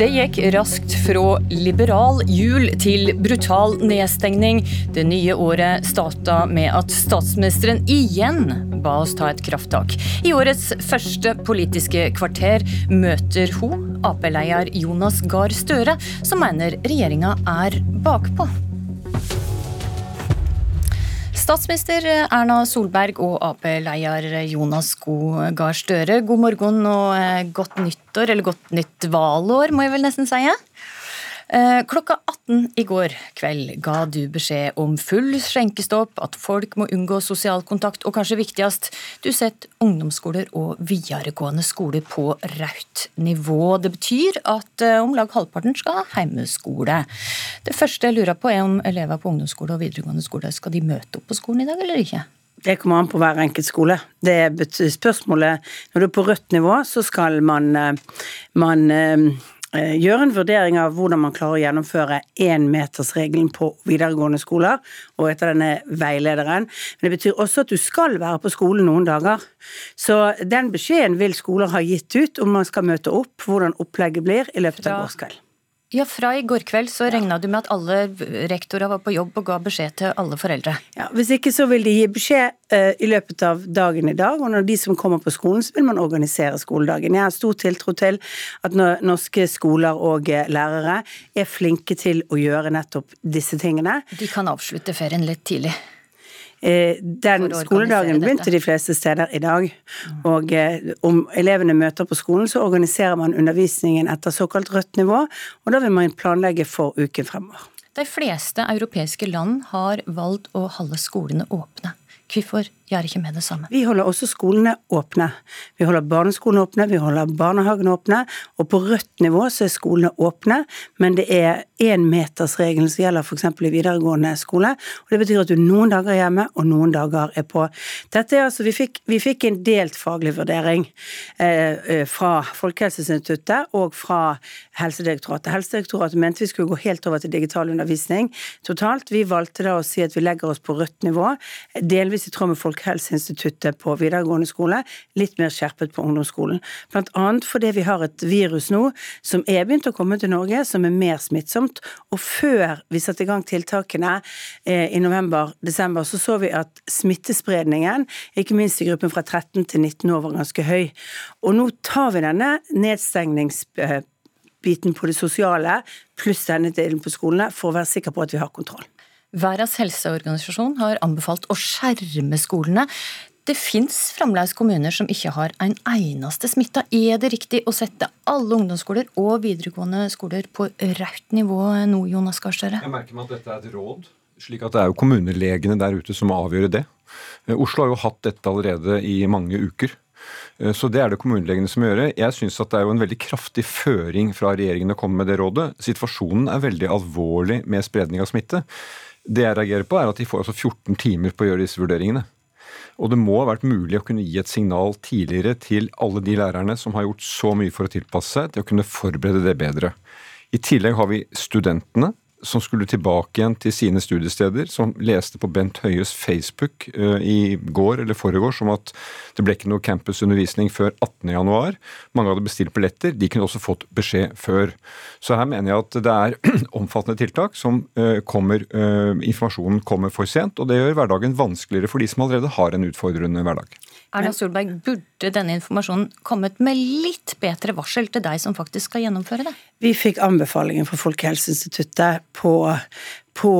Det gikk raskt fra liberal jul til brutal nedstengning. Det nye året starta med at statsministeren igjen ba oss ta et krafttak. I årets første Politiske kvarter møter hun Ap-leder Jonas Gahr Støre, som mener regjeringa er bakpå. Statsminister Erna Solberg og Ap-leder Jonas Gahr Støre, god morgen og eh, godt nyttår, eller godt nytt valår, må jeg vel nesten si. Eh, klokka 18 i går kveld ga du beskjed om full skjenkestopp, at folk må unngå sosial kontakt, og kanskje viktigst, du setter ungdomsskoler og videregående skoler på rødt nivå. Det betyr at eh, om lag halvparten skal ha heimeskole. Det første jeg lurer på, er om elever på ungdomsskole og videregående skole skal de møte opp på skolen i dag, eller ikke? Det kommer an på hver enkelt skole. Det er spørsmålet Når du er på rødt nivå, så skal man, eh, man gjøre en vurdering av hvordan man klarer å gjennomføre énmetersregelen på videregående skoler, og etter denne veilederen. Men det betyr også at du skal være på skolen noen dager. Så den beskjeden vil skoler ha gitt ut om man skal møte opp, hvordan opplegget blir i løpet av gårdskveld. Ja, Fra i går kveld så regna du med at alle rektorer var på jobb og ga beskjed til alle foreldre. Ja, Hvis ikke så vil de gi beskjed uh, i løpet av dagen i dag, og når de som kommer på skolen, så vil man organisere skoledagen. Jeg har stor tiltro til at norske skoler og uh, lærere er flinke til å gjøre nettopp disse tingene. De kan avslutte ferien litt tidlig. Eh, den skoledagen begynte de fleste steder i dag. Og eh, om elevene møter på skolen, så organiserer man undervisningen etter såkalt rødt nivå, og da vil man planlegge for uken fremover. De fleste europeiske land har valgt å holde skolene åpne. Hvorfor gjør ikke med det samme? Vi holder også skolene åpne. Vi holder barneskolene åpne, vi holder barnehagene åpne. Og på rødt nivå så er skolene åpne, men det er énmetersregelen som gjelder f.eks. i videregående skole. og Det betyr at du noen dager er hjemme, og noen dager er på. Dette er altså, Vi fikk, vi fikk en delt faglig vurdering eh, eh fra Folkehelseinstituttet og fra Helsedirektoratet. Helsedirektoratet mente vi skulle gå helt over til digital undervisning totalt. Vi valgte da å si at vi legger oss på rødt nivå, delvis i tråd med Folkehelseinstituttet Folkehelseinstituttet på videregående skole, litt mer skjerpet på ungdomsskolen. Blant annet fordi vi har et virus nå som er begynt å komme til Norge, som er mer smittsomt. Og før vi satte i gang tiltakene eh, i november-desember, så så vi at smittespredningen, ikke minst i gruppen fra 13 til 19 år, var ganske høy. Og nå tar vi denne nedstengningsbiten på det sosiale, pluss denne delen på skolene, for å være sikker på at vi har kontroll. Verdens helseorganisasjon har anbefalt å skjerme skolene. Det fins fremdeles kommuner som ikke har en eneste smitta. Er det riktig å sette alle ungdomsskoler og videregående skoler på rødt nivå nå, Jonas Gahr Støre? Jeg merker meg at dette er et råd, slik at det er jo kommunelegene der ute som må avgjøre det. Eh, Oslo har jo hatt dette allerede i mange uker. Eh, så det er det kommunelegene som gjør. Jeg syns at det er jo en veldig kraftig føring fra regjeringen å komme med det rådet. Situasjonen er veldig alvorlig med spredning av smitte. Det jeg reagerer på, er at de får altså 14 timer på å gjøre disse vurderingene. Og det må ha vært mulig å kunne gi et signal tidligere til alle de lærerne som har gjort så mye for å tilpasse seg, til å kunne forberede det bedre. I tillegg har vi studentene, som skulle tilbake igjen til sine studiesteder, som leste på Bent Høies Facebook uh, i går eller foregårs om at det ble ikke noe campusundervisning før 18.1. Mange hadde bestilt billetter. De kunne også fått beskjed før. Så her mener jeg at det er omfattende tiltak som uh, kommer uh, Informasjonen kommer for sent, og det gjør hverdagen vanskeligere for de som allerede har en utfordrende hverdag. Erna Solberg, burde denne informasjonen kommet med litt bedre varsel til deg som faktisk skal gjennomføre det? Vi fikk anbefalingen fra Folkehelseinstituttet på, på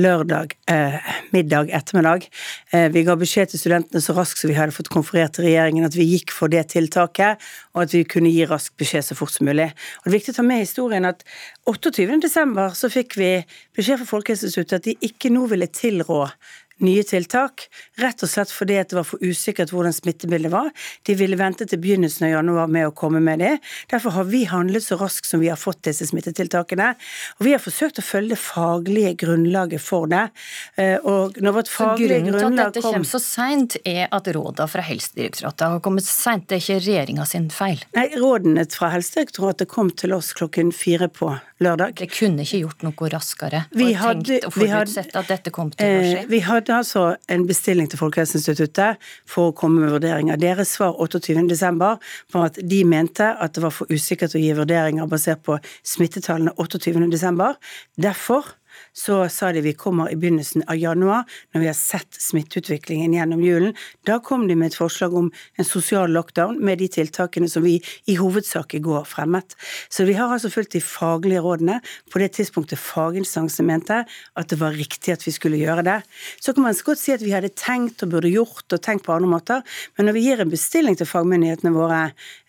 lørdag eh, middag ettermiddag. Eh, vi ga beskjed til studentene så raskt som vi hadde fått konferert til regjeringen at vi gikk for det tiltaket, og at vi kunne gi rask beskjed så fort som mulig. Og Det er viktig å ta med historien at 28.12. så fikk vi beskjed fra Folkehelseinstituttet at de ikke nå ville tilrå nye tiltak, rett og slett fordi det var for usikkert hvordan smittebildet var. De ville vente til begynnelsen av januar med å komme med det. Derfor har vi handlet så raskt som vi har fått disse smittetiltakene. Og vi har forsøkt å følge det faglige grunnlaget for det. Eh, og når vårt faglige grunnlag Grunnen til at dette kommer så seint, er at rådene fra Helsedirektoratet har kommet seint. Det er ikke regjeringa sin feil? Nei, rådene fra Helsedirektoratet kom til oss klokken fire på lørdag. Det kunne ikke gjort noe raskere Vi og hadde- tenkt og forutsett at dette kom til å Eh, skje? vi hadde altså en bestilling til Folkehelseinstituttet for å komme med vurderinger. Deres svar 28.12. var at de mente at det var for usikkert å gi vurderinger basert på smittetallene 28.12. Derfor så sa de vi kommer i begynnelsen av januar, når vi har sett smitteutviklingen gjennom julen. Da kom de med et forslag om en sosial lockdown med de tiltakene som vi i hovedsak i går fremmet. Så vi har altså fulgt de faglige rådene på det tidspunktet faginstansene mente at det var riktig at vi skulle gjøre det. Så kan man godt si at vi hadde tenkt og burde gjort og tenkt på andre måter, men når vi gir en bestilling til fagmyndighetene våre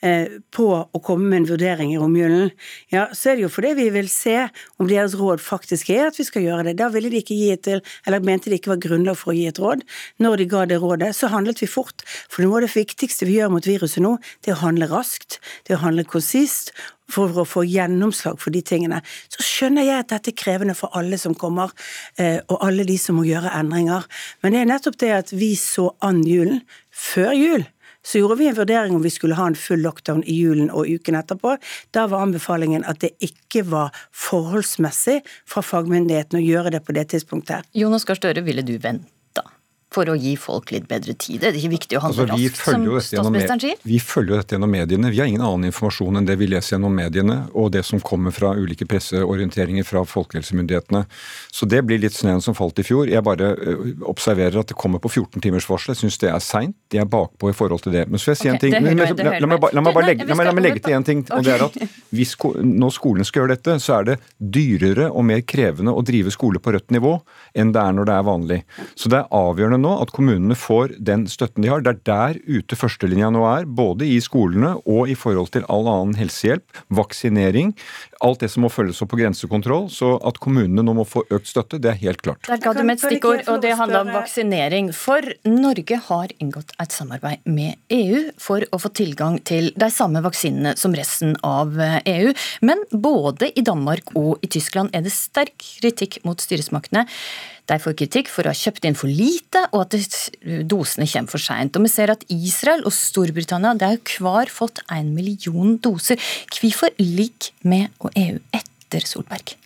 eh, på å komme med en vurdering i romjulen, ja, så er det jo fordi vi vil se om deres råd faktisk er at vi skal gjøre det. Da ville de ikke gi et eller mente det ikke var grunnlag for å gi et råd. Når de ga det rådet, så handlet vi fort. For noe av det viktigste vi gjør mot viruset nå, det er å handle raskt, det er å handle konsist, for å få gjennomslag for de tingene. Så skjønner jeg at dette er krevende for alle som kommer, eh, og alle de som må gjøre endringer. Men det er nettopp det at vi så an julen. Før jul så gjorde vi en vurdering om vi skulle ha en full lockdown i julen og uken etterpå. Da var anbefalingen at det ikke var forholdsmessig fra fagmyndighetene å gjøre det på det tidspunktet. Jonas Gahr Støre, ville du venta for å gi folk litt bedre tid? Det Er ikke viktig å handle Altså, raskt, som statsministeren sier? Vi følger jo dette gjennom mediene. Vi har ingen annen informasjon enn det vi leser gjennom mediene, og det som kommer fra ulike presseorienteringer fra folkehelsemyndighetene. Så det blir litt snøen som falt i fjor. Jeg bare observerer at det kommer på 14 timers varsel. Jeg syns det er seint. De er bakpå i forhold til det. Men så vil jeg si okay, en ting. Men- men- la, la, meg, la, meg bare legge, la, meg, la legge til en ting. og det er at hvis ko- Når skolen skal gjøre dette, så er det dyrere og mer krevende å drive skole på rødt nivå enn det er når det er vanlig. Så det er avgjørende nå at kommunene får den støtten de har. Det er der ute førstelinja nå er, både i skolene og i forhold til all annen helsehjelp, vaksinering, alt det som må følges opp på grensekontroll. Så at kommunene nå må få økt støtte, det er helt klart. Der ga du med et stikkord, og det handla om vaksinering. For Norge har inngått et samarbeid med EU for å få tilgang til de samme vaksinene som resten av EU. Men både i Danmark og i Tyskland er det sterk kritikk mot styresmaktene. De får kritikk for å ha kjøpt inn for lite, og at dosene kommer for seint. Og vi ser at Israel og Storbritannia de har hver fått en million doser. Hvorfor ligger vi og EU etter Solberg?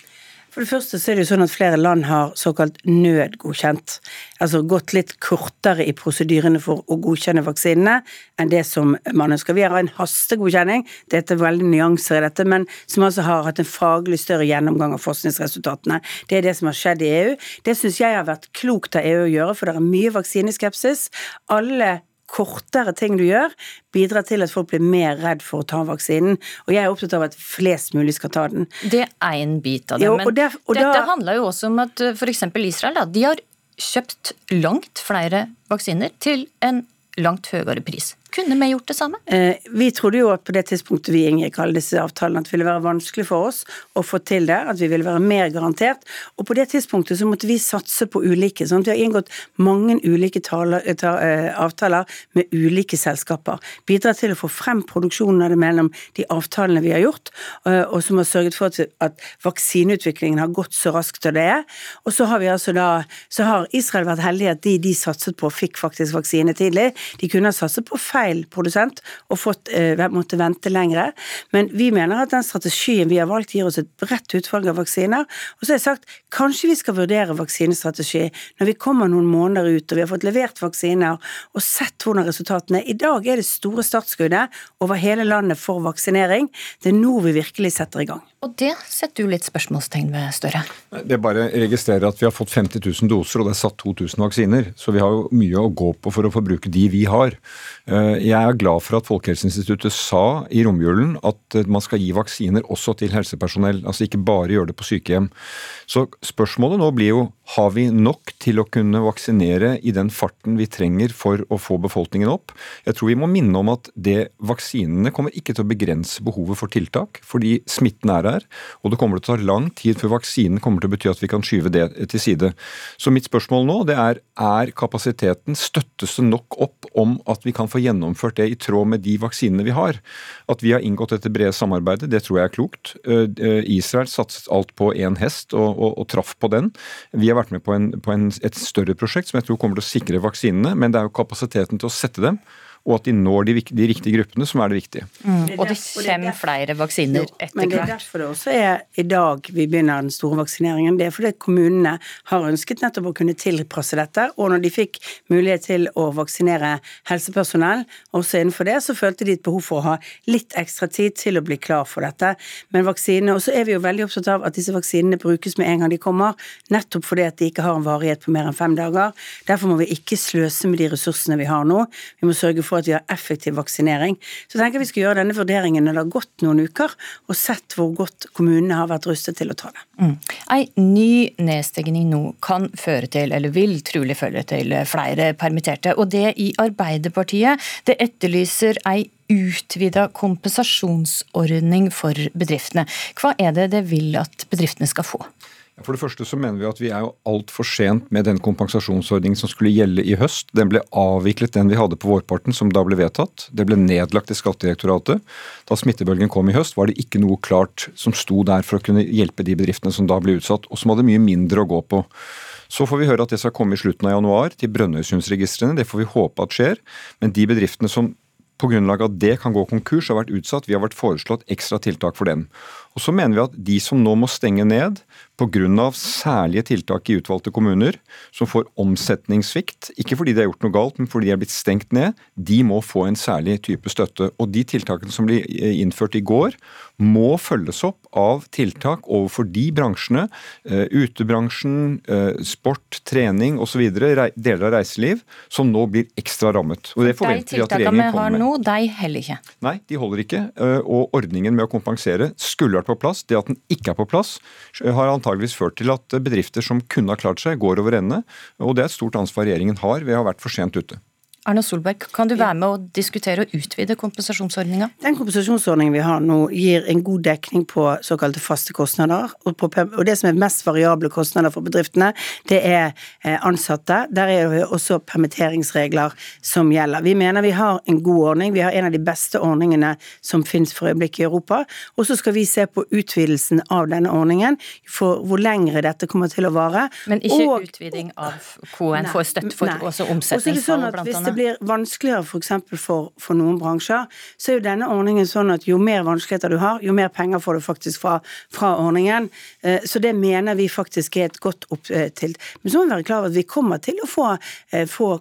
For det første så er det jo sånn at flere land har såkalt nødgodkjent. Altså gått litt kortere i prosedyrene for å godkjenne vaksinene enn det som man ønsker. Vi har en hastegodkjenning, det er veldig nyanser i dette, men som altså har hatt en faglig større gjennomgang av forskningsresultatene. Det er det som har skjedd i EU. Det syns jeg har vært klokt av EU å gjøre, for det er mye vaksineskepsis. Alle kortere ting du gjør, bidrar til at folk blir mer redd for å ta vaksinen. Og jeg er opptatt av at flest mulig skal ta den. Det er en bit av det. Jo, men og der- dette da- handler jo også om at f.eks. Israel da, de har kjøpt langt flere vaksiner til en langt høyere pris. Kunne vi gjort det samme? Eh, vi trodde jo at på det tidspunktet vi inngikk alle disse avtalene, at det ville være vanskelig for oss å få til det, at vi ville være mer garantert. Og på det tidspunktet så måtte vi satse på ulike. sånn at Vi har inngått mange ulike taler, ta, eh, avtaler med ulike selskaper. Bidrar til å få frem produksjonen av det mellom de avtalene vi har gjort, eh, og som har sørget for at, at vaksineutviklingen har gått så raskt som det er. Og så har vi altså da, så har Israel vært heldig at de de satset på, fikk faktisk vaksine tidlig. De kunne ha satset på feil produsent og fått, eh, måtte vente lengre. Men vi mener at den strategien vi har valgt, gir oss et bredt utvalg av vaksiner. Og så har jeg sagt kanskje vi skal vurdere vaksinestrategi når vi kommer noen måneder ut og vi har fått levert vaksiner og sett hvordan resultatene er. I dag er det store startskuddet over hele landet for vaksinering. Det er nå vi virkelig setter i gang. Og det setter du litt spørsmålstegn ved Støre. Det bare å registrere at vi har fått 50 000 doser, og det er satt 2000 vaksiner. Så vi har jo mye å gå på for å forbruke de vi har. Eh, Jeg er glad for at Folkehelseinstituttet sa i romjulen at eh, man skal gi vaksiner også til helsepersonell. Altså ikke bare gjøre det på sykehjem. Så spørsmålet nå blir jo har vi nok til å kunne vaksinere i den farten vi trenger for å få befolkningen opp? Jeg tror vi må minne om at det vaksinene kommer ikke til å begrense behovet for tiltak, fordi smitten er her. Og det kommer til å ta lang tid før vaksinen kommer til å bety at vi kan skyve det til side. Så mitt spørsmål nå det er er kapasiteten, støttes det nok opp om at vi kan få gjennomført det i tråd med de vaksinene vi har? At vi har inngått dette brede samarbeidet, det tror jeg er klokt. Eh, eh, Israel satset alt på én hest og, og, og traff på den. Vi har vært med på, en, på en, et større prosjekt som jeg tror kommer til å sikre vaksinene, men det er jo kapasiteten til å sette dem og at de når de, de riktige gruppene, som er det viktige. Mm. Og det kommer flere vaksiner etter hvert. Men det er derfor det også er i dag vi begynner den store vaksineringen. Det er fordi kommunene har ønsket nettopp å kunne tilpasse dette. Og når de fikk mulighet til å vaksinere helsepersonell også innenfor det, så følte de et behov for å ha litt ekstra tid til å bli klar for dette. Men vaksinene, Og så er vi jo veldig opptatt av at disse vaksinene brukes med en gang de kommer, nettopp fordi at de ikke har en varighet på mer enn fem dager. Derfor må vi ikke sløse med de ressursene vi har nå. Vi må sørge for at vi har effektiv vaksinering. Så tenker jeg vi skal gjøre denne vurderingen når det har gått noen uker, og sett hvor godt kommunene har vært rustet til å ta det. Mm. Ei ny nedstengning nå kan føre til, eller vil trolig føre til, flere permitterte. Og det i Arbeiderpartiet. Det etterlyser ei utvida kompensasjonsordning for bedriftene. Hva er det det vil at bedriftene skal få? For det første så mener vi at vi er jo altfor sent med den kompensasjonsordningen som skulle gjelde i høst. Den ble avviklet, den vi hadde på vårparten, som da ble vedtatt. Det ble nedlagt i Skattedirektoratet. Da smittebølgen kom i høst, var det ikke noe klart som sto der for å kunne hjelpe de bedriftene som da ble utsatt, og som hadde mye mindre å gå på. Så får vi høre at det skal komme i slutten av januar til Brønnøysundsregistrene. Det får vi håpe at skjer. Men de bedriftene som på grunnlag av det kan gå konkurs, har vært utsatt. Vi har vært foreslått ekstra tiltak for dem. Og så mener vi at de som nå må stenge ned pga. særlige tiltak i utvalgte kommuner, som får omsetningssvikt, ikke fordi de har gjort noe galt, men fordi de er blitt stengt ned, de må få en særlig type støtte. Og de tiltakene som ble innført i går, må følges opp av tiltak overfor de bransjene, uh, utebransjen, uh, sport, trening osv., deler av reiseliv, som nå blir ekstra rammet. Og det forventer vi at regjeringen kommer med. De tiltakene vi har nå, de holder ikke? Nei, de holder ikke. Og ordningen med å kompensere skulle vært på plass. Det at den ikke er på plass, har antageligvis ført til at bedrifter som kunne ha klart seg, går over ende. Og det er et stort ansvar regjeringen har ved å ha vært for sent ute. Arne Solberg, kan du være med å diskutere og utvide kompensasjonsordninga? Den kompensasjonsordningen vi har nå gir en god dekning på såkalte faste kostnader. Og, det som er mest variable kostnader for bedriftene, det er eh, ansatte. Der er det også permitteringsregler som gjelder. Vi mener vi har en god ordning. Vi har en av de beste ordningene som finnes for øyeblikket i Europa. Og så skal vi se på utvidelsen av denne ordningen, for hvor lengre dette kommer til å vare. Men ikke og, utviding av KN får støtte for også omsetningsfall, blant annet? Det blir vanskeligere f.eks. For, for, for noen bransjer, så er jo denne ordningen sånn at jo mer vanskeligheter du har, jo mer penger får du faktisk fra, fra ordningen. Eh, så det mener vi faktisk er et godt opptilt. Eh, Men så må vi være klar over at vi kommer til å få, eh, få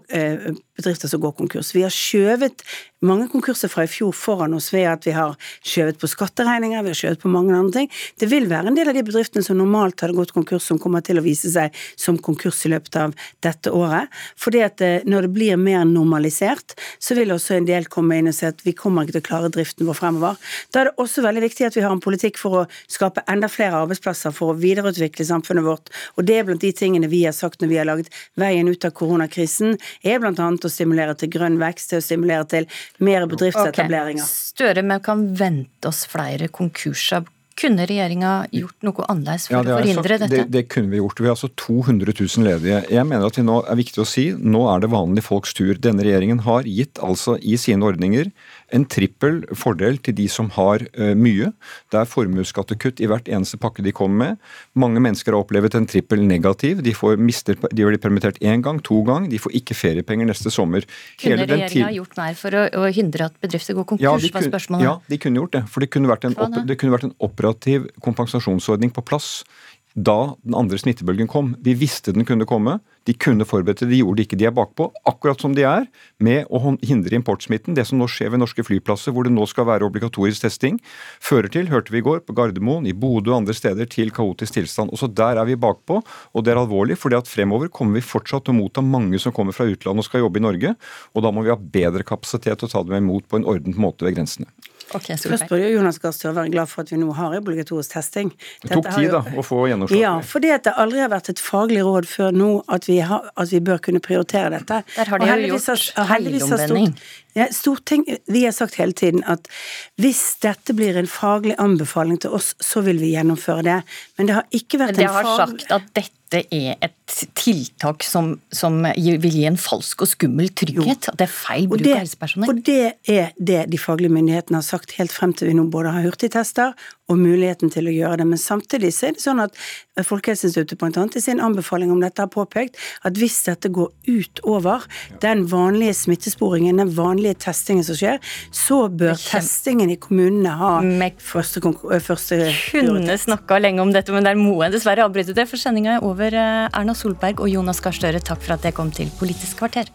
bedrifter som går konkurs. Vi har skjøvet mange konkurser fra i fjor foran oss ved at vi har skjøvet på skatteregninger, vi har skjøvet på mange andre ting. Det vil være en del av de bedriftene som normalt hadde gått konkurs, som kommer til å vise seg som konkurs i løpet av dette året. Fordi at når det blir mer normalisert, så vil også en del komme inn og si at vi kommer ikke til å klare driften vår fremover. Da er det også veldig viktig at vi har en politikk for å skape enda flere arbeidsplasser, for å videreutvikle samfunnet vårt. Og det er blant de tingene vi har sagt når vi har laget veien ut av koronakrisen, er annet å stimulere til grønn vekst, til å stimulere til mer bedriftsetableringer. Okay. Støre, men kan vente oss flere konkurser. Kunne regjeringa gjort noe annerledes for ja, å forhindre dette? Det, det, kunne vi gjort. Vi har altså 200 000 ledige. Jeg mener at det nå er viktig å si nå er det vanlige folks tur. Denne regjeringen har gitt altså i sine ordninger en trippel fordel til de som har uh, mye. Det er formuesskattekutt i hvert eneste pakke de kommer med. Mange mennesker har opplevd en trippel negativ. De, får mister, de blir permittert én gang, to gang. De får ikke feriepenger neste sommer. Kunne regjeringa gjort mer for å, å, hindre at bedrifter går konkurs? Ja, de, var spørsmålet. Ja, de kunne gjort det. For det kunne vært en, opp, det kunne vært en operativ kompensasjonsordning på plass da den andre smittebølgen kom. Vi visste den kunne komme. De kunne forberedt det, de gjorde det ikke. De er bakpå, akkurat som de er med å hindre importsmitten. Det som nå skjer ved norske flyplasser, hvor det nå skal være obligatorisk testing, fører til, hørte vi i går, på Gardermoen, i Bodø og andre steder, til kaotisk tilstand. Også der er vi bakpå, og det er alvorlig, fordi at fremover kommer vi fortsatt til å motta mange som kommer fra utlandet og skal jobbe i Norge, og da må vi ha bedre kapasitet til å ta dem imot på en ordnet måte ved grensene. Okay, Først jo Jonas Gahr Støre være glad for at vi nå har obligatorisk testing. Det tok tid da, å få gjennomslag. Ja, fordi at det aldri har vært et faglig råd før nå at vi, har, at vi bør kunne prioritere dette. Der har de jo gjort helomvending. Ja, Storting, vi har sagt hele tiden at hvis dette blir en faglig anbefaling til oss, så vil vi gjennomføre det. Men det har ikke vært en faglig Det har sagt at dette dette er et tiltak som, som vil gi en falsk og skummel trygghet? Jo. At det er feil bruk av helsepersonell? Og det er det de faglige myndighetene har sagt helt frem til vi nå både har hurtigtester og muligheten til å gjøre det. Men samtidig så er det sånn at Folkehelseinstituttet bl.a. i sin anbefaling om dette har påpekt at hvis dette går utover den vanlige smittesporingen, den vanlige testingen som skjer, så bør testingen i kommunene ha første, første Kunne snakka lenge om dette, men der må jeg dessverre avbryte det, for sendinga er over. Eh, Erna Solberg og Jonas Gahr Støre, takk for at dere kom til Politisk kvarter.